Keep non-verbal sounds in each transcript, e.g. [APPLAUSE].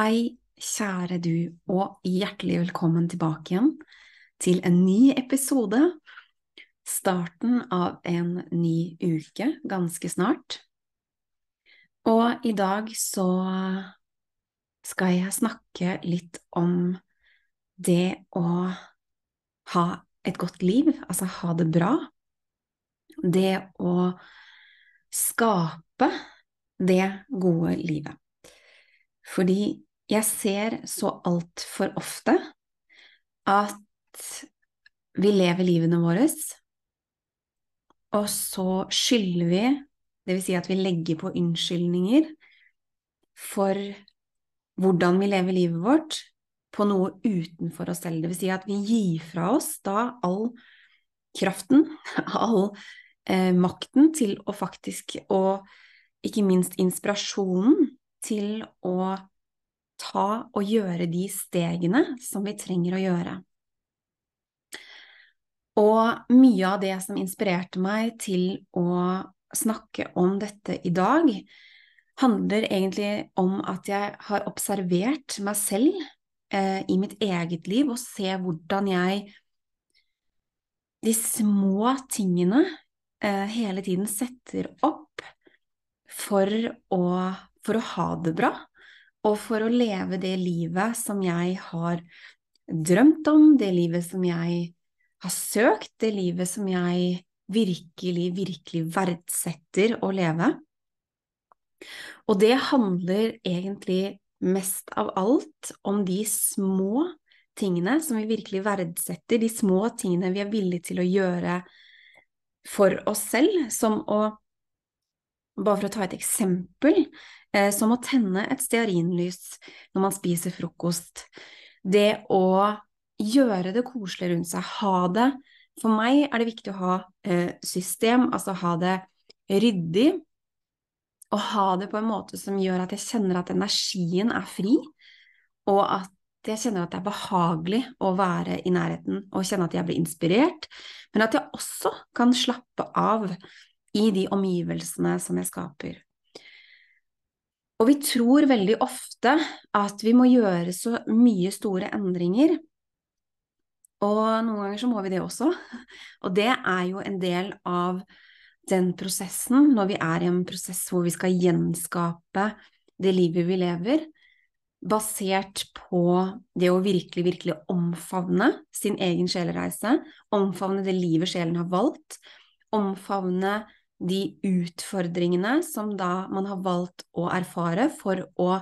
Hei, kjære du, og hjertelig velkommen tilbake igjen til en ny episode. Starten av en ny uke ganske snart. Og i dag så skal jeg snakke litt om det å ha et godt liv, altså ha det bra. Det å skape det gode livet. Fordi jeg ser så altfor ofte at vi lever livene våre, og så skylder vi, vil si at vi legger på unnskyldninger for hvordan vi lever livet vårt, på noe utenfor oss selv. Vil si at vi gir fra oss da all kraften, [LAUGHS] all eh, makten til å faktisk, og ikke minst inspirasjonen til å ta og gjøre de stegene som vi trenger å gjøre. Og mye av det som inspirerte meg til å snakke om dette i dag, handler egentlig om at jeg har observert meg selv eh, i mitt eget liv og se hvordan jeg de små tingene eh, hele tiden setter opp for å, for å ha det bra, og for å leve det livet som jeg har drømt om, det livet som jeg har søkt, det livet som jeg virkelig, virkelig verdsetter å leve. Og det handler egentlig mest av alt om de små tingene som vi virkelig verdsetter, de små tingene vi er villige til å gjøre for oss selv, som å Bare for å ta et eksempel, eh, som å tenne et stearinlys når man spiser frokost. Det å gjøre det koselig rundt seg, ha det For meg er det viktig å ha eh, system, altså ha det ryddig, og ha det på en måte som gjør at jeg kjenner at energien er fri, og at jeg kjenner at det er behagelig å være i nærheten og kjenne at jeg blir inspirert, men at jeg også kan slappe av i de omgivelsene som jeg skaper. Og vi tror veldig ofte at vi må gjøre så mye store endringer, og noen ganger så må vi det også, og det er jo en del av den prosessen, når vi er i en prosess hvor vi skal gjenskape det livet vi lever, basert på det å virkelig, virkelig omfavne sin egen sjelereise, omfavne det livet sjelen har valgt, omfavne de utfordringene som da man har valgt å erfare for å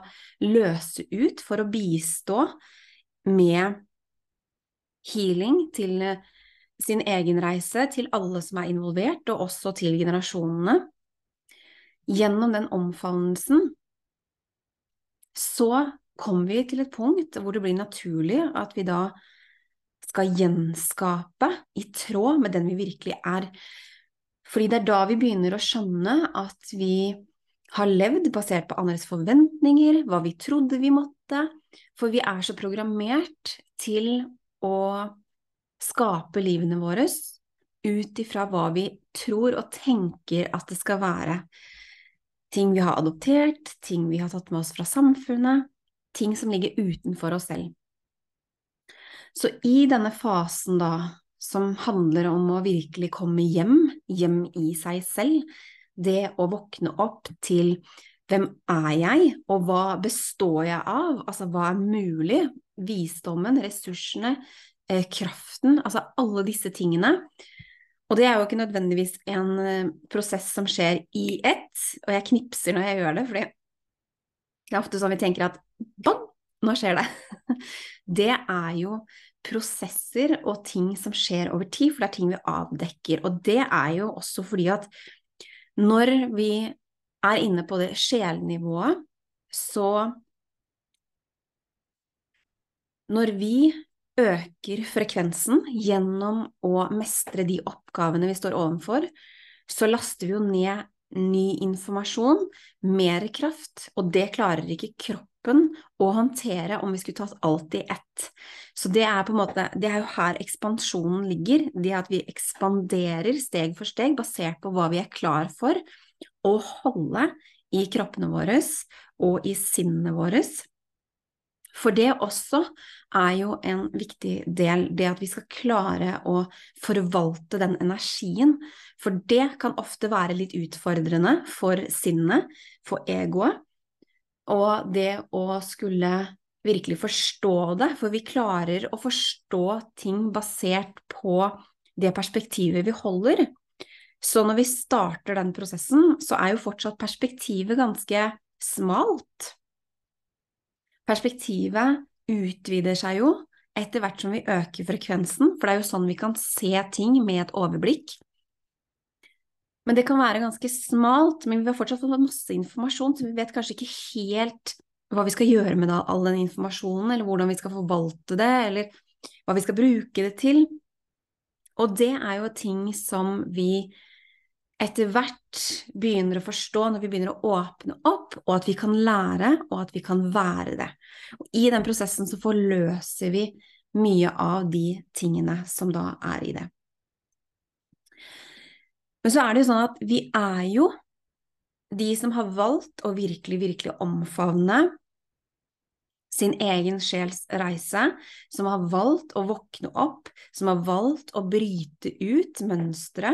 løse ut, for å bistå med healing til sin egen reise, til alle som er involvert, og også til generasjonene. Gjennom den omfavnelsen så kommer vi til et punkt hvor det blir naturlig at vi da skal gjenskape i tråd med den vi virkelig er. Fordi det er da vi begynner å skjønne at vi har levd basert på andres forventninger, hva vi trodde vi måtte, for vi er så programmert til å skape livene våre ut ifra hva vi tror og tenker at det skal være. Ting vi har adoptert, ting vi har tatt med oss fra samfunnet, ting som ligger utenfor oss selv. Så i denne fasen, da, som handler om å virkelig komme hjem, hjem i seg selv, det å våkne opp til hvem er jeg, og hva består jeg av, altså hva er mulig, visdommen, ressursene, eh, kraften, altså alle disse tingene. Og det er jo ikke nødvendigvis en eh, prosess som skjer i ett, og jeg knipser når jeg gjør det, fordi det er ofte sånn vi tenker at bang, nå skjer det. [LAUGHS] Det er jo prosesser og ting som skjer over tid, for det er ting vi avdekker. Og det er jo også fordi at når vi er inne på det sjelnivået, så når vi øker frekvensen gjennom å mestre de oppgavene vi står overfor, så laster vi jo ned ny informasjon, mer kraft, og det klarer ikke kroppen å håndtere om vi skulle tatt alt i ett. Så det er på en måte, det er jo her ekspansjonen ligger, det at vi ekspanderer steg for steg basert på hva vi er klar for å holde i kroppene våre og i sinnet vårt. For det også er jo en viktig del, det at vi skal klare å forvalte den energien. For det kan ofte være litt utfordrende for sinnet, for egoet. Og det å skulle virkelig forstå det, for vi klarer å forstå ting basert på det perspektivet vi holder. Så når vi starter den prosessen, så er jo fortsatt perspektivet ganske smalt. Perspektivet utvider seg jo etter hvert som vi øker frekvensen, for det er jo sånn vi kan se ting med et overblikk. Men det kan være ganske smalt, men vi har fortsatt fått masse informasjon, så vi vet kanskje ikke helt hva vi skal gjøre med all den informasjonen, eller hvordan vi skal forvalte det, eller hva vi skal bruke det til. Og det er jo ting som vi etter hvert begynner å forstå når vi begynner å åpne opp, og at vi kan lære, og at vi kan være det. Og I den prosessen så forløser vi mye av de tingene som da er i det. Men så er det jo sånn at vi er jo de som har valgt å virkelig, virkelig omfavne sin egen sjels reise, som har valgt å våkne opp, som har valgt å bryte ut mønstre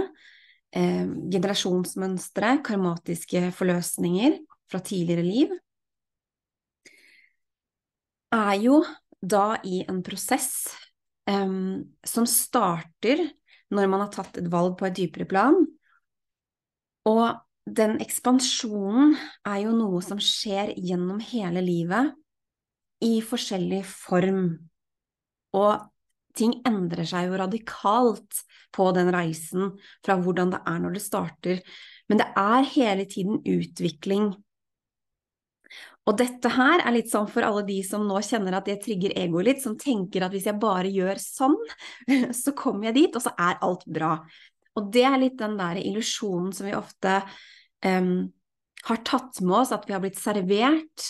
eh, generasjonsmønstre, karmatiske forløsninger fra tidligere liv, er jo da i en prosess eh, som starter når man har tatt et valg på et dypere plan. Og den ekspansjonen er jo noe som skjer gjennom hele livet i forskjellig form. Og ting endrer seg jo radikalt på den reisen fra hvordan det er når det starter, men det er hele tiden utvikling. Og dette her er litt sånn for alle de som nå kjenner at det trigger egoet litt, som tenker at hvis jeg bare gjør sånn, [LAUGHS] så kommer jeg dit, og så er alt bra. Og det er litt den der illusjonen som vi ofte um, har tatt med oss, at vi har blitt servert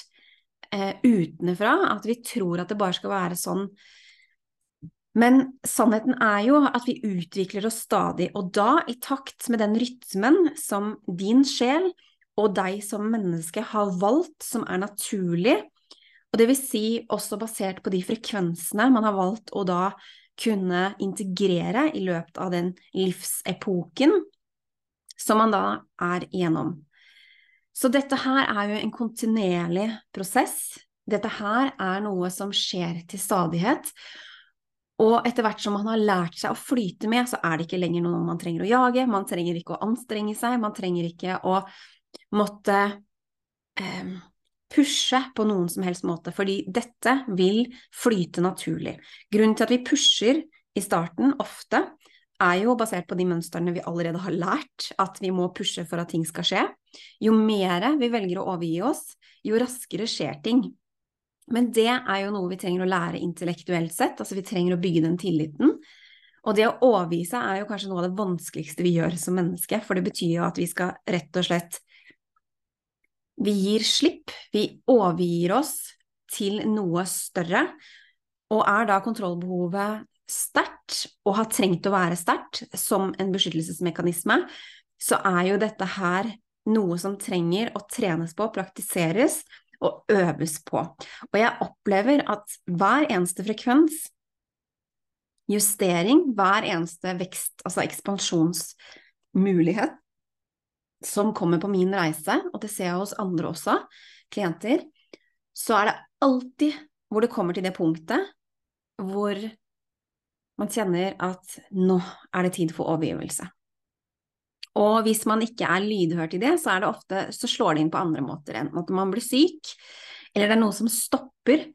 uh, utenfra, at vi tror at det bare skal være sånn. Men sannheten er jo at vi utvikler oss stadig, og da i takt med den rytmen som din sjel og deg som menneske har valgt, som er naturlig, og det vil si også basert på de frekvensene man har valgt å da kunne integrere i løpet av den livsepoken som man da er igjennom. Så dette her er jo en kontinuerlig prosess. Dette her er noe som skjer til stadighet. Og etter hvert som man har lært seg å flyte med, så er det ikke lenger noe man trenger å jage, man trenger ikke å anstrenge seg, man trenger ikke å måtte eh, pushe på noen som helst måte, fordi dette vil flyte naturlig. Grunnen til at vi pusher i starten ofte, er jo basert på de mønstrene vi allerede har lært, at vi må pushe for at ting skal skje. Jo mer vi velger å overgi oss, jo raskere skjer ting. Men det er jo noe vi trenger å lære intellektuelt sett, altså vi trenger å bygge den tilliten. Og det å overgi seg er jo kanskje noe av det vanskeligste vi gjør som menneske, for det betyr jo at vi skal rett og slett Vi gir slipp, vi overgir oss til noe større, og er da kontrollbehovet sterkt, og har trengt å være sterkt som en beskyttelsesmekanisme, så er jo dette her noe som trenger å trenes på, praktiseres, og øves på. Og jeg opplever at hver eneste frekvens, justering, hver eneste vekst, altså ekspansjonsmulighet, som kommer på min reise, og det ser jeg hos andre også, klienter, så er det alltid hvor det kommer til det punktet hvor man kjenner at nå er det tid for overgivelse. Og hvis man ikke er lydhør til det, så, det ofte, så slår det inn på andre måter enn at man blir syk, eller det er noe som stopper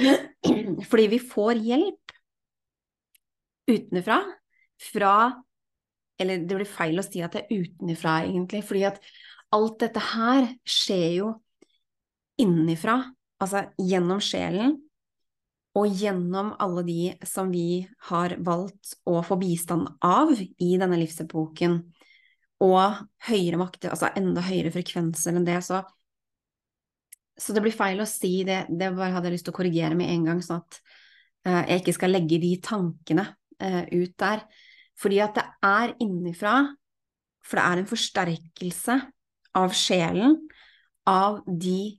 [CLEARS THROAT] fordi vi får hjelp utenfra fra Eller det blir feil å si at det er utenfra, egentlig, fordi at alt dette her skjer jo innenfra, altså gjennom sjelen, og gjennom alle de som vi har valgt å få bistand av i denne livsepoken, og høyere makter, altså enda høyere frekvenser enn det, så så det blir feil å si det, det bare hadde jeg lyst til å korrigere med en gang, sånn at uh, jeg ikke skal legge de tankene uh, ut der. Fordi at det er innenfra, for det er en forsterkelse av sjelen, av de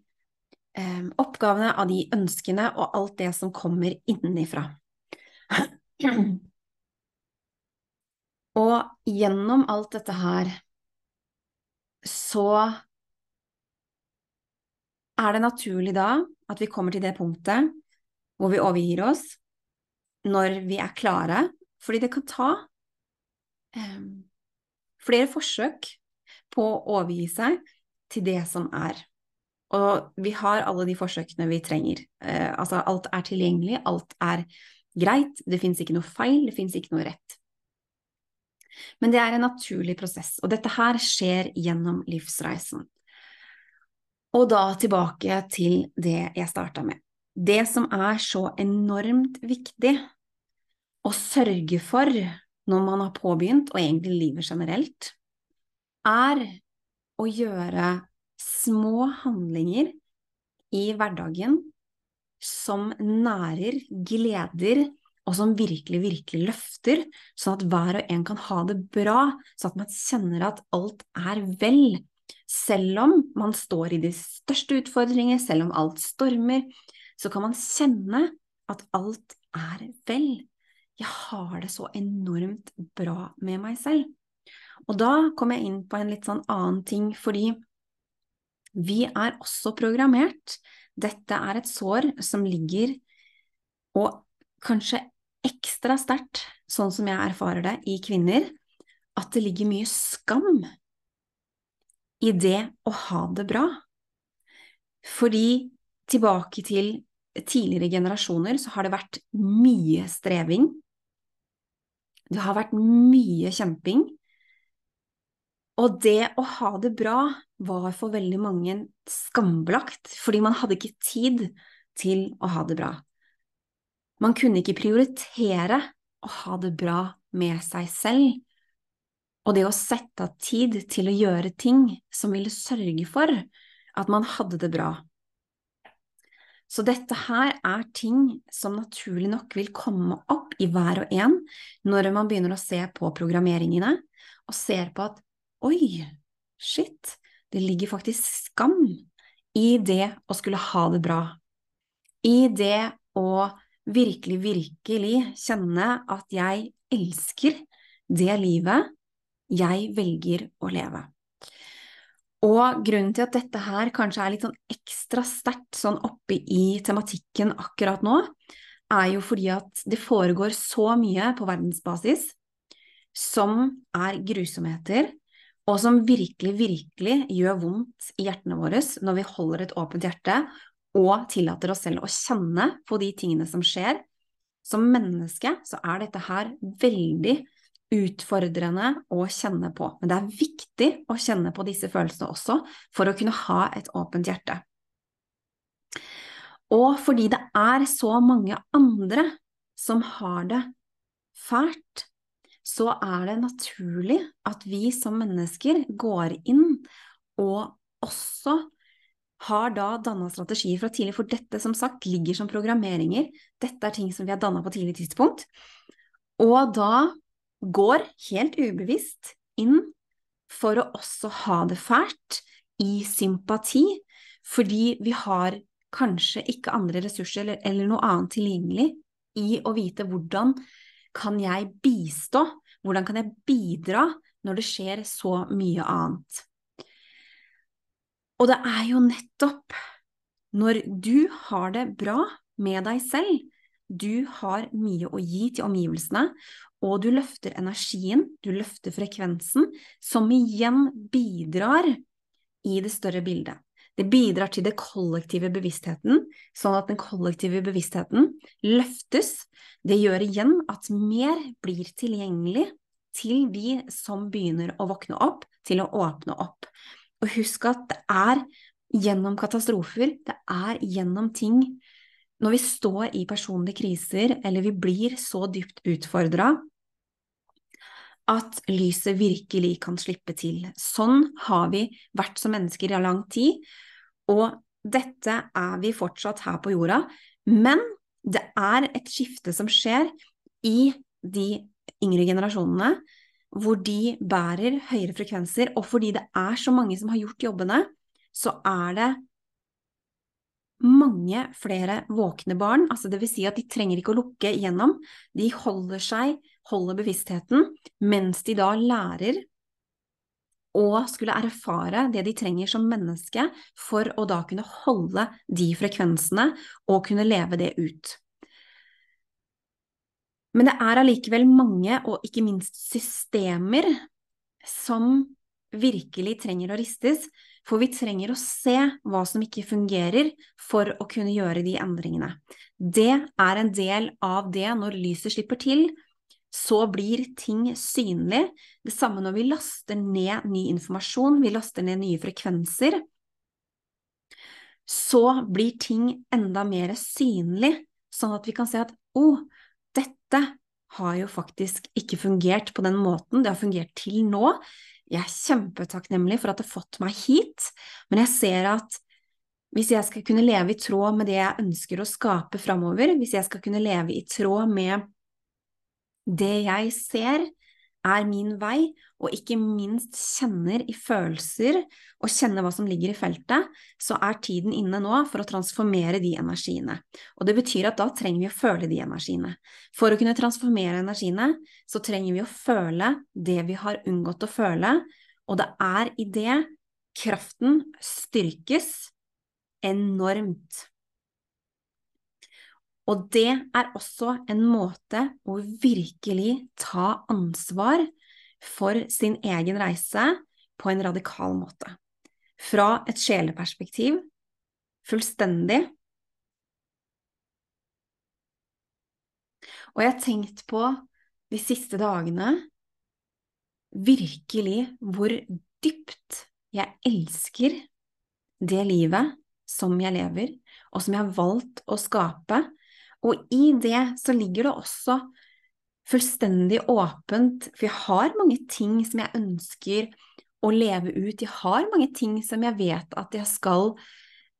eh, oppgavene, av de ønskene og alt det som kommer innenfra. Og gjennom alt dette her så er det naturlig da at vi kommer til det punktet hvor vi overgir oss når vi er klare, fordi det kan ta um, flere forsøk på å overgi seg til det som er. Og vi har alle de forsøkene vi trenger. Eh, altså, alt er tilgjengelig, alt er greit, det fins ikke noe feil, det fins ikke noe rett. Men det er en naturlig prosess, og dette her skjer gjennom livsreisen. Og da tilbake til det jeg starta med. Det som er så enormt viktig å sørge for når man har påbegynt, og egentlig livet generelt, er å gjøre små handlinger i hverdagen som nærer, gleder, og som virkelig, virkelig løfter, sånn at hver og en kan ha det bra, sånn at man kjenner at alt er vel, selv om man står i de største utfordringer, selv om alt stormer, så kan man kjenne at alt er vel. Jeg har det så enormt bra med meg selv. Og da kom jeg inn på en litt sånn annen ting, fordi vi er også programmert. Dette er et sår som ligger, og kanskje ekstra sterkt, sånn som jeg erfarer det, i kvinner, at det ligger mye skam i det å ha det bra. Fordi tilbake til tidligere generasjoner så har det vært mye streving. Det har vært mye kjemping. Og det å ha det bra var for veldig mange skambelagt, fordi man hadde ikke tid til å ha det bra. Man kunne ikke prioritere å ha det bra med seg selv, og det å sette av tid til å gjøre ting som ville sørge for at man hadde det bra. Så dette her er ting som naturlig nok vil komme opp i hver og en når man begynner å se på programmeringene, og ser på at oi, shit, det ligger faktisk skam i det å skulle ha det bra. I det å virkelig, virkelig kjenne at jeg elsker det livet jeg velger å leve. Og grunnen til at dette her kanskje er litt sånn ekstra sterkt sånn oppe i tematikken akkurat nå, er jo fordi at det foregår så mye på verdensbasis som er grusomheter, og som virkelig, virkelig gjør vondt i hjertene våre når vi holder et åpent hjerte og tillater oss selv å kjenne på de tingene som skjer. Som menneske så er dette her veldig utfordrende å kjenne på. Men det er viktig å kjenne på disse følelsene også for å kunne ha et åpent hjerte. Og fordi det er så mange andre som har det fælt, så er det naturlig at vi som mennesker går inn og også har da danna strategier fra tidlig, for dette som sagt ligger som programmeringer. Dette er ting som vi har danna på tidlig tidspunkt. Og da går helt ubevisst inn for å også ha det fælt, i sympati, fordi vi har kanskje ikke andre ressurser eller, eller noe annet tilgjengelig i å vite hvordan kan jeg bistå, hvordan kan jeg bidra når det skjer så mye annet. Og det er jo nettopp når du har det bra med deg selv, du har mye å gi til omgivelsene, og du løfter energien, du løfter frekvensen, som igjen bidrar i det større bildet. Det bidrar til det kollektive bevisstheten, sånn at den kollektive bevisstheten løftes. Det gjør igjen at mer blir tilgjengelig til de som begynner å våkne opp, til å åpne opp. Og husk at det er gjennom katastrofer, det er gjennom ting når vi står i personlige kriser, eller vi blir så dypt utfordra at lyset virkelig kan slippe til. Sånn har vi vært som mennesker i lang tid, og dette er vi fortsatt her på jorda, men det er et skifte som skjer i de yngre generasjonene, hvor de bærer høyere frekvenser, og fordi det er så mange som har gjort jobbene, så er det mange flere våkne barn, altså det vil si at de trenger ikke å lukke igjennom, de holder seg, holder bevisstheten, mens de da lærer å skulle erfare det de trenger som menneske for å da kunne holde de frekvensene og kunne leve det ut. Men det er allikevel mange, og ikke minst systemer, som virkelig trenger å ristes, for vi trenger å se hva som ikke fungerer for å kunne gjøre de endringene. Det er en del av det når lyset slipper til, så blir ting synlig. Det samme når vi laster ned ny informasjon, vi laster ned nye frekvenser. Så blir ting enda mer synlig, sånn at vi kan se at å, oh, dette har jo faktisk ikke fungert på den måten det har fungert til nå. Jeg er kjempetakknemlig for at det har fått meg hit, men jeg ser at hvis jeg skal kunne leve i tråd med det jeg ønsker å skape framover, hvis jeg skal kunne leve i tråd med det jeg ser, er min vei, og ikke minst kjenner i følelser og kjenner hva som ligger i feltet, så er tiden inne nå for å transformere de energiene. Og det betyr at da trenger vi å føle de energiene. For å kunne transformere energiene, så trenger vi å føle det vi har unngått å føle, og det er i det kraften styrkes enormt. Og det er også en måte å virkelig ta ansvar for sin egen reise på en radikal måte. Fra et sjeleperspektiv, fullstendig. Og jeg har tenkt på de siste dagene virkelig hvor dypt jeg elsker det livet som jeg lever, og som jeg har valgt å skape og i det så ligger det også fullstendig åpent, for jeg har mange ting som jeg ønsker å leve ut, jeg har mange ting som jeg vet at jeg skal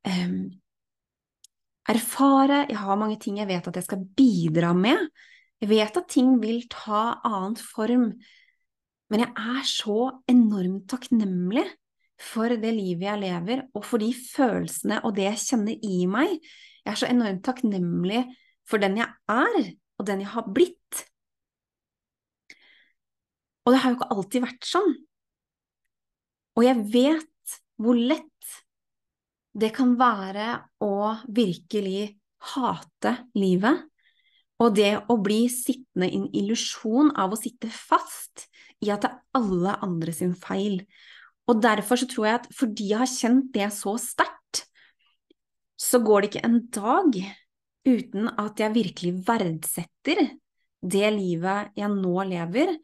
um, erfare, jeg har mange ting jeg vet at jeg skal bidra med. Jeg vet at ting vil ta annen form, men jeg er så enormt takknemlig for det livet jeg lever, og for de følelsene og det jeg kjenner i meg. Jeg er så enormt takknemlig for den jeg er, og den jeg har blitt. Og det har jo ikke alltid vært sånn. Og jeg vet hvor lett det kan være å virkelig hate livet, og det å bli sittende i en illusjon av å sitte fast i at det er alle andre sin feil. Og derfor så tror jeg at fordi jeg har kjent det så sterkt, så går det ikke en dag uten at jeg virkelig verdsetter det livet jeg nå lever,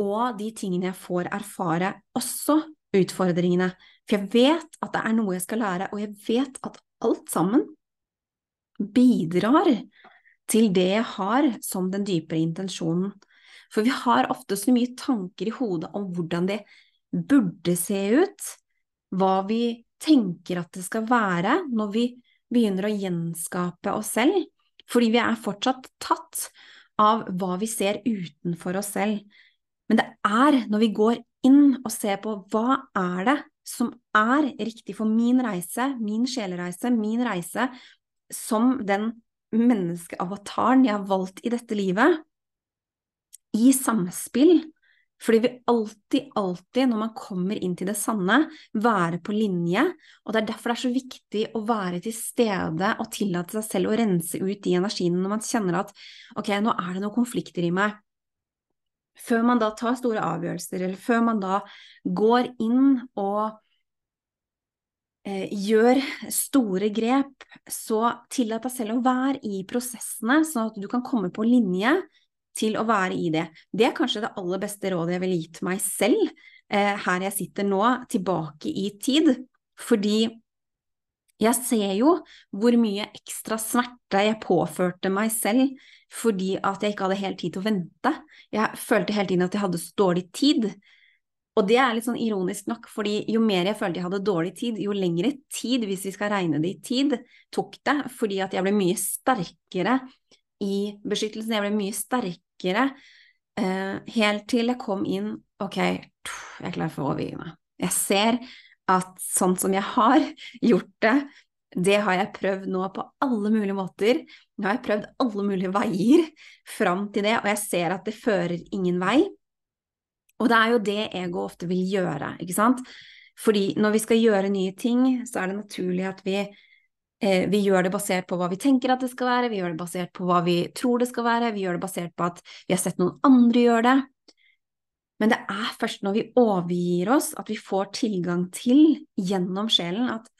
og de tingene jeg får erfare, også utfordringene. For jeg vet at det er noe jeg skal lære, og jeg vet at alt sammen bidrar til det jeg har som den dypere intensjonen. For vi har ofte så mye tanker i hodet om hvordan det burde se ut, hva vi tenker at det skal være når vi begynner å gjenskape oss selv, fordi vi er fortsatt tatt av hva vi ser utenfor oss selv. Men det er når vi går inn og ser på hva er det som er riktig for min reise, min sjelereise, min reise, som den menneskeavataren jeg har valgt i dette livet, i samspill fordi vi alltid, alltid, når man kommer inn til det sanne, være på linje. Og det er derfor det er så viktig å være til stede og tillate seg selv å rense ut de energiene når man kjenner at ok, nå er det noen konflikter i meg. Før man da tar store avgjørelser, eller før man da går inn og eh, gjør store grep, så tillat deg selv å være i prosessene, sånn at du kan komme på linje til å være i det. Det er kanskje det aller beste rådet jeg ville gitt meg selv eh, her jeg sitter nå, tilbake i tid. Fordi Jeg ser jo hvor mye ekstra smerte jeg påførte meg selv fordi at jeg ikke hadde helt tid til å vente. Jeg følte hele tiden at jeg hadde så dårlig tid. Og det er litt sånn ironisk nok, fordi jo mer jeg følte jeg hadde dårlig tid, jo lengre tid, hvis vi skal regne det i tid, tok det, fordi at jeg ble mye sterkere i beskyttelsen, jeg ble mye sterkere eh, helt til jeg kom inn, ok, jeg er klar for å overgi meg. Jeg ser at sånn som jeg har [LAUGHS] gjort det, det har jeg prøvd nå på alle mulige måter. Nå har jeg prøvd alle mulige veier fram til det, og jeg ser at det fører ingen vei. Og det er jo det ego ofte vil gjøre, ikke sant? Fordi når vi skal gjøre nye ting, så er det naturlig at vi, vi gjør det basert på hva vi tenker at det skal være, vi gjør det basert på hva vi tror det skal være, vi gjør det basert på at vi har sett noen andre gjøre det. Men det er først når vi overgir oss at vi får tilgang til, gjennom sjelen, at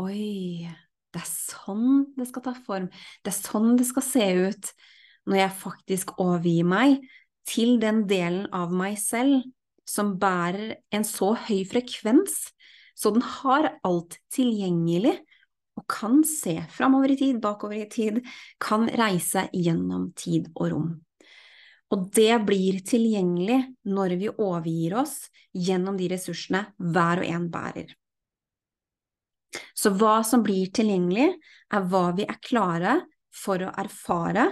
oi, det er sånn det skal ta form, det er sånn det skal se ut, når jeg faktisk overgir meg til den delen av meg selv som bærer en så høy frekvens, så den har alt tilgjengelig og kan se framover i tid, bakover i tid, kan reise gjennom tid og rom. Og det blir tilgjengelig når vi overgir oss gjennom de ressursene hver og en bærer. Så hva som blir tilgjengelig, er hva vi er klare for å erfare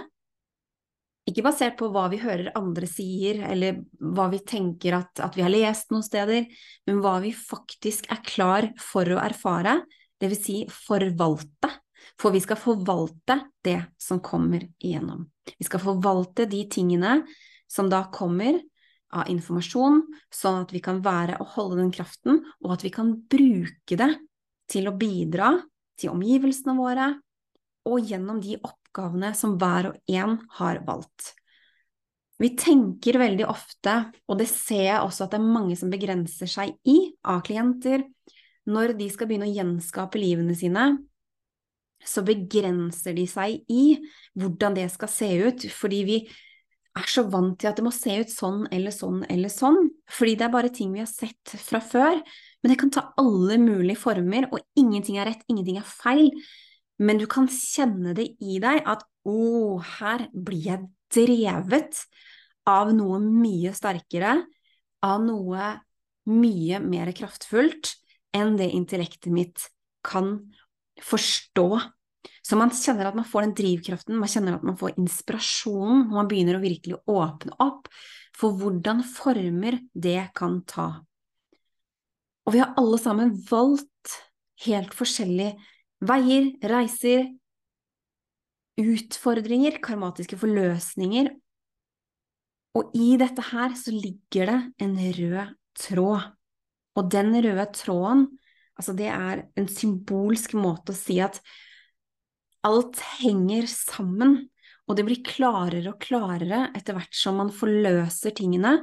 ikke basert på hva vi hører andre sier, eller hva vi tenker at, at vi har lest noen steder, men hva vi faktisk er klar for å erfare, vil si forvalte. For vi skal forvalte det som kommer igjennom. Vi skal forvalte de tingene som da kommer av informasjon, sånn at vi kan være og holde den kraften, og at vi kan bruke det til å bidra til omgivelsene våre, og gjennom de oppgavene som hver og en har valgt. Vi tenker veldig ofte, og det ser jeg også at det er mange som begrenser seg i av klienter, når de skal begynne å gjenskape livene sine, så begrenser de seg i hvordan det skal se ut, fordi vi er så vant til at det må se ut sånn eller sånn eller sånn, fordi det er bare ting vi har sett fra før, men det kan ta alle mulige former, og ingenting er rett, ingenting er feil. Men du kan kjenne det i deg at å, her blir jeg drevet av noe mye sterkere, av noe mye mer kraftfullt enn det intellektet mitt kan forstå. Så man kjenner at man får den drivkraften, man kjenner at man får inspirasjonen, og man begynner å virkelig åpne opp for hvordan former det kan ta. Og vi har alle sammen valgt helt forskjellige Veier, reiser, utfordringer, karmatiske forløsninger. Og i dette her så ligger det en rød tråd. Og den røde tråden, altså det er en symbolsk måte å si at alt henger sammen, og det blir klarere og klarere etter hvert som man forløser tingene,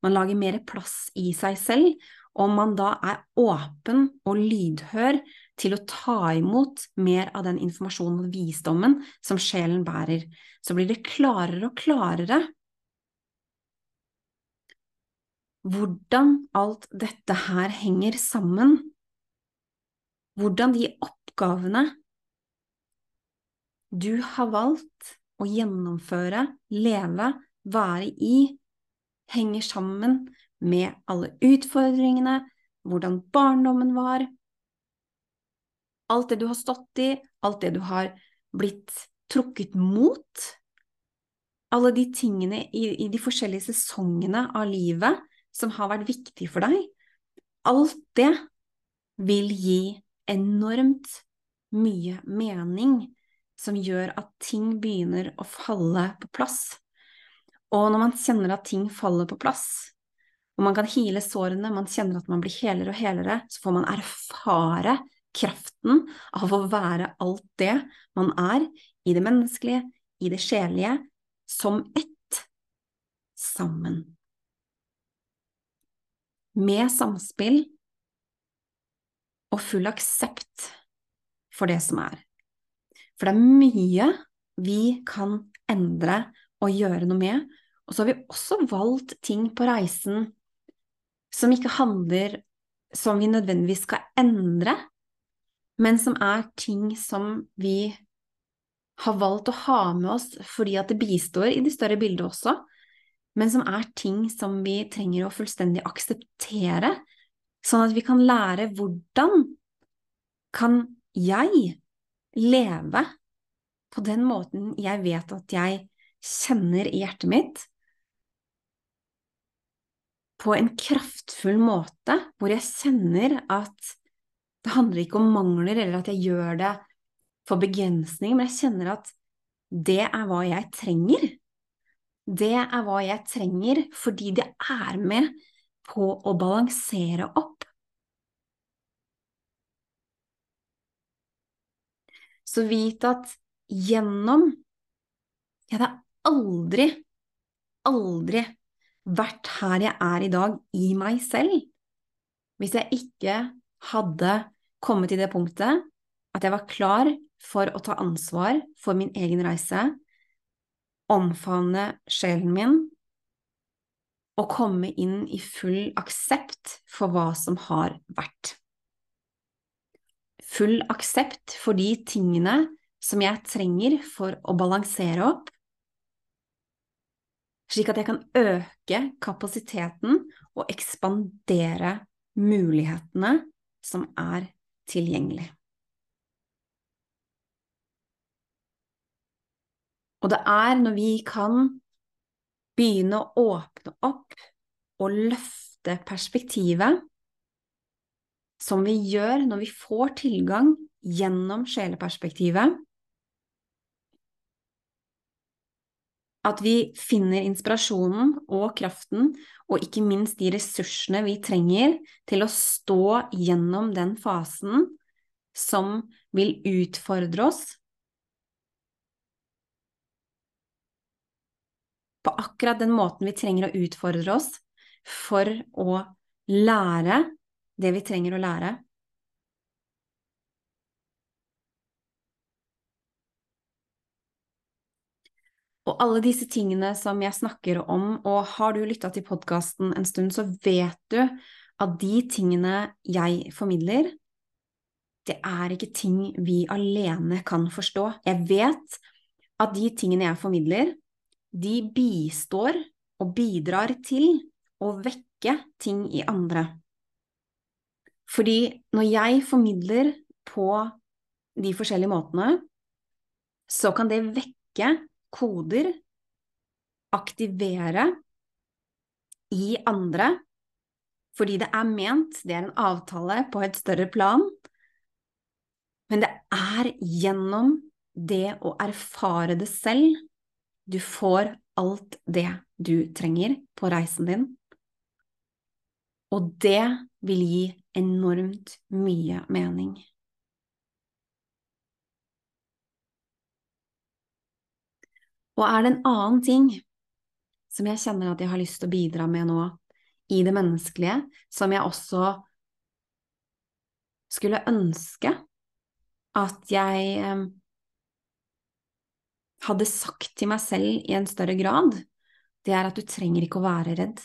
man lager mer plass i seg selv, og man da er åpen og lydhør til å ta imot mer av den informasjonen og visdommen som sjelen bærer, så blir det klarere og klarere hvordan alt dette her henger sammen, hvordan de oppgavene du har valgt å gjennomføre, leve, være i, henger sammen med alle utfordringene, hvordan barndommen var, alt det du har stått i, alt det du har blitt trukket mot, alle de tingene i, i de forskjellige sesongene av livet som har vært viktig for deg, alt det vil gi enormt mye mening som gjør at ting begynner å falle på plass. Og når man kjenner at ting faller på plass, og man kan hile sårene, man kjenner at man blir helere og helere, så får man erfare kraften av å være alt det man er, i det menneskelige, i det sjelelige, som ett, sammen. Med samspill og full aksept for det som er. For det er mye vi kan endre og gjøre noe med, og så har vi også valgt ting på reisen som ikke handler som vi nødvendigvis skal endre, men som er ting som vi har valgt å ha med oss fordi at det bistår i det større bildet også, men som er ting som vi trenger å fullstendig akseptere, sånn at vi kan lære hvordan kan jeg leve på den måten jeg vet at jeg kjenner i hjertet mitt, på en kraftfull måte, hvor jeg kjenner at det handler ikke om mangler eller at jeg gjør det for begrensning, men jeg kjenner at det er hva jeg trenger. Det er hva jeg trenger fordi det er med på å balansere opp. Så vit at gjennom Jeg hadde aldri, aldri vært her jeg er i dag, i meg selv, hvis jeg ikke hadde kommet til det punktet at jeg var klar for å ta ansvar for min egen reise, omfavne sjelen min og komme inn i full aksept for hva som har vært. Full aksept for de tingene som jeg trenger for å balansere opp, slik at jeg kan øke kapasiteten og ekspandere mulighetene som er tilgjengelig. Og det er når vi kan begynne å åpne opp og løfte perspektivet, som vi gjør når vi får tilgang gjennom sjeleperspektivet, at vi finner inspirasjonen og kraften, og ikke minst de ressursene vi trenger til å stå gjennom den fasen som vil utfordre oss på akkurat den måten vi trenger å utfordre oss for å lære det vi trenger å lære. Og alle disse tingene som jeg snakker om, og har du lytta til podkasten en stund, så vet du at de tingene jeg formidler, det er ikke ting vi alene kan forstå. Jeg vet at de tingene jeg formidler, de bistår og bidrar til å vekke ting i andre. Fordi når jeg formidler på de forskjellige måtene, så kan det vekke koder, aktivere i andre, fordi det er ment, det er en avtale på et større plan, men det er gjennom det å erfare det selv du får alt det du trenger på reisen din. Og det vil gi enormt mye mening. Og er det en annen ting som jeg kjenner at jeg har lyst til å bidra med nå, i det menneskelige, som jeg også skulle ønske at jeg eh, hadde sagt til meg selv i en større grad, det er at du trenger ikke å være redd.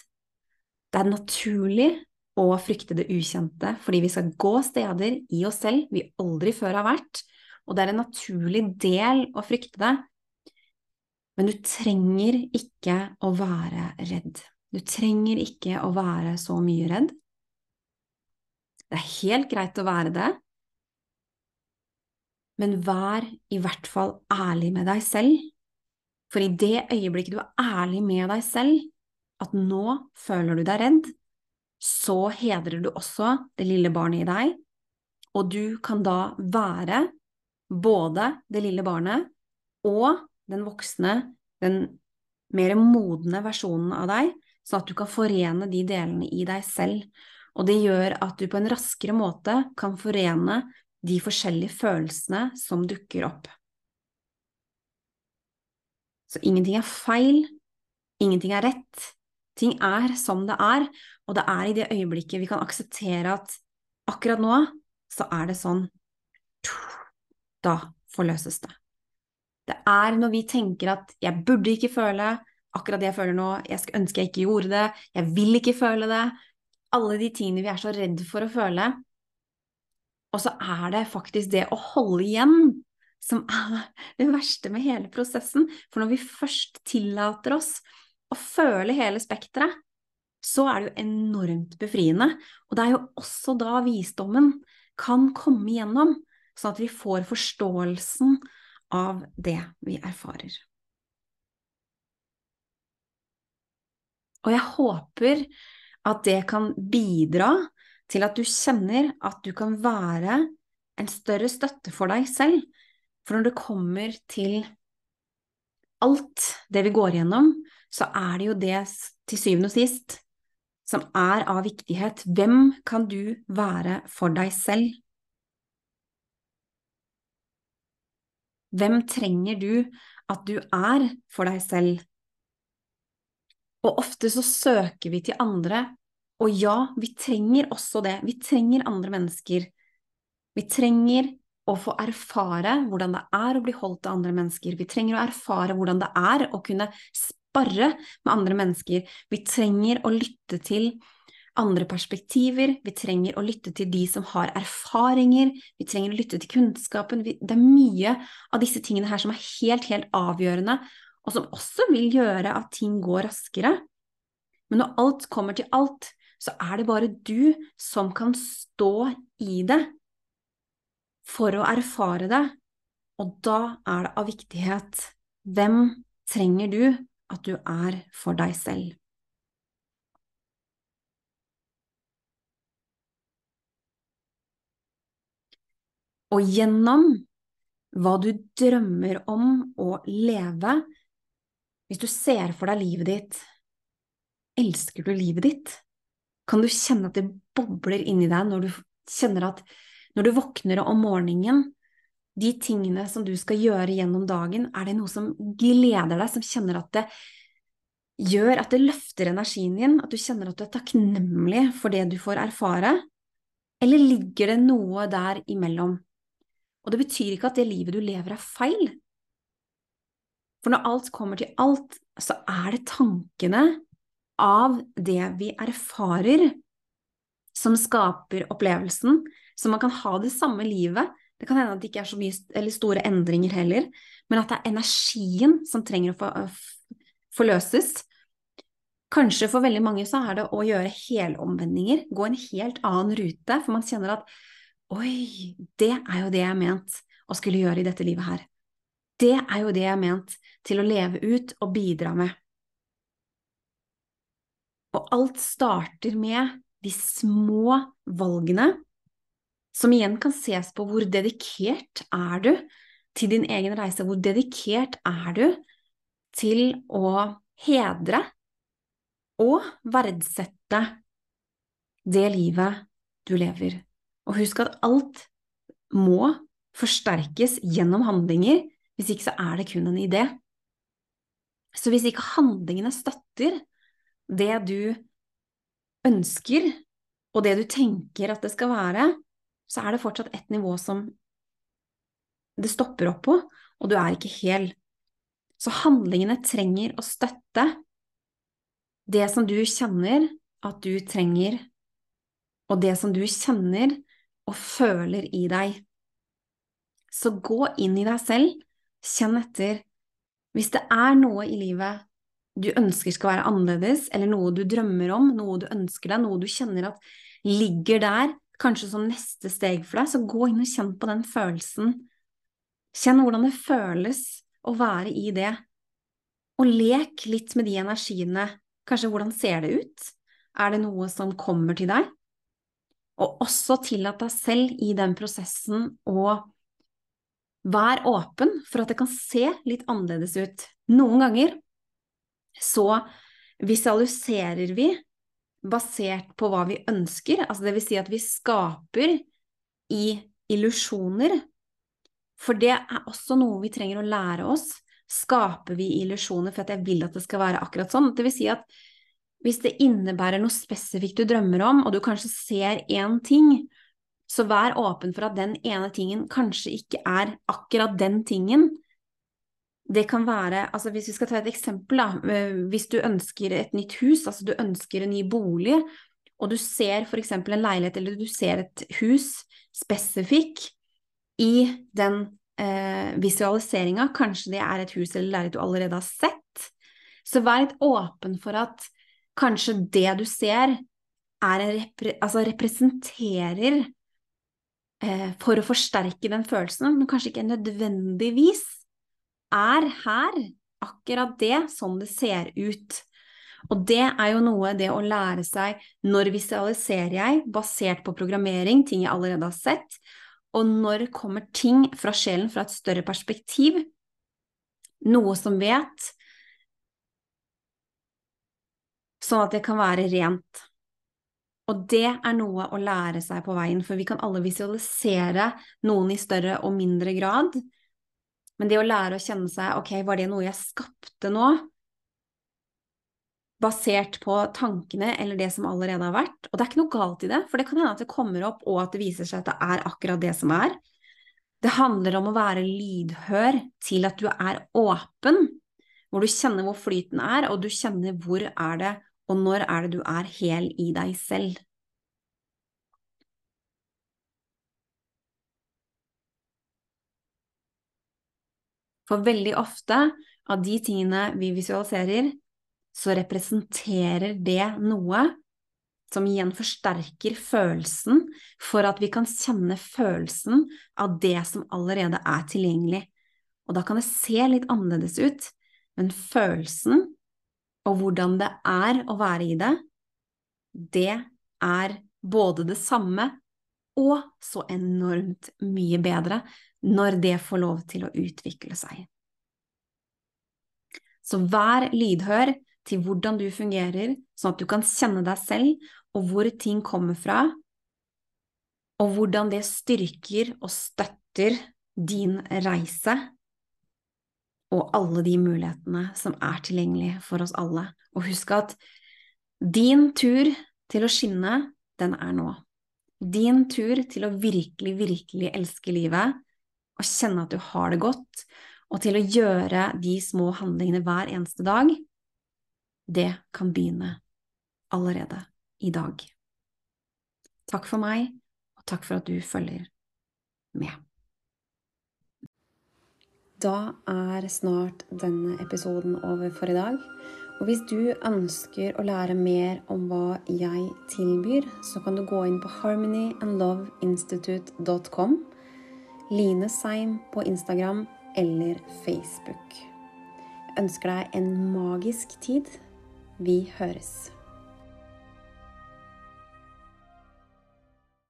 Det er naturlig å frykte det ukjente, fordi vi skal gå steder i oss selv vi aldri før har vært, og det er en naturlig del å frykte det, men du trenger ikke å være redd. Du trenger ikke å være så mye redd. Det er helt greit å være det, men vær i hvert fall ærlig med deg selv. For i det øyeblikket du er ærlig med deg selv, at nå føler du deg redd, så hedrer du også det lille barnet i deg, og du kan da være både det lille barnet og den voksne, den mer modne versjonen av deg, sånn at du kan forene de delene i deg selv. Og det gjør at du på en raskere måte kan forene de forskjellige følelsene som dukker opp. Så ingenting er feil, ingenting er rett. Ting er som det er, og det er i det øyeblikket vi kan akseptere at akkurat nå så er det sånn. Da forløses det. Det er når vi tenker at jeg burde ikke føle akkurat det jeg føler nå, jeg skulle ønske jeg ikke gjorde det, jeg vil ikke føle det, alle de tingene vi er så redd for å føle, Og så er det faktisk det å holde igjen som er [LAUGHS] det verste med hele prosessen. For når vi først tillater oss å føle hele spekteret, så er det jo enormt befriende. Og det er jo også da visdommen kan komme igjennom, sånn at vi får forståelsen av det vi erfarer. Og jeg håper at det kan bidra til at du kjenner at du kan være en større støtte for deg selv. For når det kommer til alt det vi går gjennom, så er det jo det til syvende og sist som er av viktighet. Hvem kan du være for deg selv? Hvem trenger du at du er for deg selv? Og ofte så søker vi til andre, og ja, vi trenger også det. Vi trenger andre mennesker. Vi trenger å få erfare hvordan det er å bli holdt av andre mennesker. Vi trenger å erfare hvordan det er å kunne sparre med andre mennesker. Vi trenger å lytte til andre perspektiver, vi trenger å lytte til de som har erfaringer, vi trenger å lytte til kunnskapen. Det er mye av disse tingene her som er helt, helt avgjørende og som også vil gjøre at ting går raskere. Men når alt kommer til alt, så er det bare du som kan stå i det for å erfare det, og da er det av viktighet hvem trenger du at du er for deg selv. Og gjennom hva du drømmer om å leve, hvis du ser for deg livet ditt, elsker du livet ditt? Kan du kjenne at det bobler inni deg når du kjenner at når du våkner om morgenen, de tingene som du skal gjøre gjennom dagen, er det noe som gleder deg, som kjenner at det gjør at det løfter energien din, at du kjenner at du er takknemlig for det du får erfare? Eller ligger det noe der imellom? Og det betyr ikke at det livet du lever er feil, for når alt kommer til alt, så er det tankene av det vi erfarer, som skaper opplevelsen. Så man kan ha det samme livet. Det kan hende at det ikke er så mye eller store endringer heller, men at det er energien som trenger å forløses. Kanskje for veldig mange så er det å gjøre helomvendinger, gå en helt annen rute, for man kjenner at oi, det er jo det jeg er ment å skulle gjøre i dette livet her. Det er jo det jeg er ment til å leve ut og bidra med. Og alt starter med de små valgene, som igjen kan ses på hvor dedikert er du til din egen reise, hvor dedikert er du til å hedre og verdsette det livet du lever. Og husk at alt må forsterkes gjennom handlinger hvis ikke så er det kun en idé. Så hvis ikke handlingene støtter det du ønsker, og det du tenker at det skal være, så er det fortsatt et nivå som det stopper opp på, og du er ikke hel. Så handlingene trenger å støtte det som du kjenner at du trenger, og det som du kjenner og føler i deg. Så gå inn i deg selv Kjenn etter. Hvis det er noe i livet du ønsker skal være annerledes, eller noe du drømmer om, noe du ønsker deg, noe du kjenner at ligger der, kanskje som neste steg for deg, så gå inn og kjenn på den følelsen. Kjenn hvordan det føles å være i det, og lek litt med de energiene. Kanskje hvordan ser det ut? Er det noe som kommer til deg? Og også tillat deg selv i den prosessen å Vær åpen for at det kan se litt annerledes ut. Noen ganger så visualiserer vi basert på hva vi ønsker, altså det vil si at vi skaper i illusjoner. For det er også noe vi trenger å lære oss. Skaper vi illusjoner for at jeg vil at det skal være akkurat sånn? Det vil si at hvis det innebærer noe spesifikt du drømmer om, og du kanskje ser én ting, så vær åpen for at den ene tingen kanskje ikke er akkurat den tingen. Det kan være, altså hvis vi skal ta et eksempel, da, eh, hvis du ønsker et nytt hus, altså du ønsker en ny bolig, og du ser f.eks. en leilighet eller du ser et hus spesifikk i den eh, visualiseringa, kanskje det er et hus eller leilighet du allerede har sett, så vær litt åpen for at kanskje det du ser, repre altså representerer eh, for å forsterke den følelsen, men kanskje ikke nødvendigvis er her akkurat det sånn det ser ut. Og det er jo noe det å lære seg når visualiserer jeg, basert på programmering, ting jeg allerede har sett, og når kommer ting fra sjelen fra et større perspektiv, noe som vet, sånn at det kan være rent. Og det er noe å lære seg på veien, for vi kan alle visualisere noen i større og mindre grad, men det å lære å kjenne seg ok, var det noe jeg skapte nå, basert på tankene eller det som allerede har vært? Og det er ikke noe galt i det, for det kan hende at det kommer opp, og at det viser seg at det er akkurat det som er. Det handler om å være lydhør til at du er åpen, hvor du kjenner hvor flyten er, og du kjenner hvor er det, og når er det du er hel i deg selv. For veldig ofte av de tingene vi visualiserer, så representerer det noe som igjen forsterker følelsen, for at vi kan kjenne følelsen av det som allerede er tilgjengelig. Og da kan det se litt annerledes ut, men følelsen og hvordan det er å være i det, det er både det samme og så enormt mye bedre når det får lov til å utvikle seg. Så vær lydhør til hvordan du fungerer, sånn at du kan kjenne deg selv og hvor ting kommer fra, og hvordan det styrker og støtter din reise og alle de mulighetene som er tilgjengelige for oss alle. Og husk at din tur til å skinne, den er nå. Din tur til å virkelig, virkelig elske livet og kjenne at du har det godt, og til å gjøre de små handlingene hver eneste dag, det kan begynne allerede i dag. Takk for meg, og takk for at du følger med. Da er snart denne episoden over for i dag. Og hvis du ønsker å lære mer om hva jeg tilbyr, så kan du gå inn på harmonyandloveinstitute.com, Line Seim på Instagram eller Facebook. Jeg ønsker deg en magisk tid. Vi høres.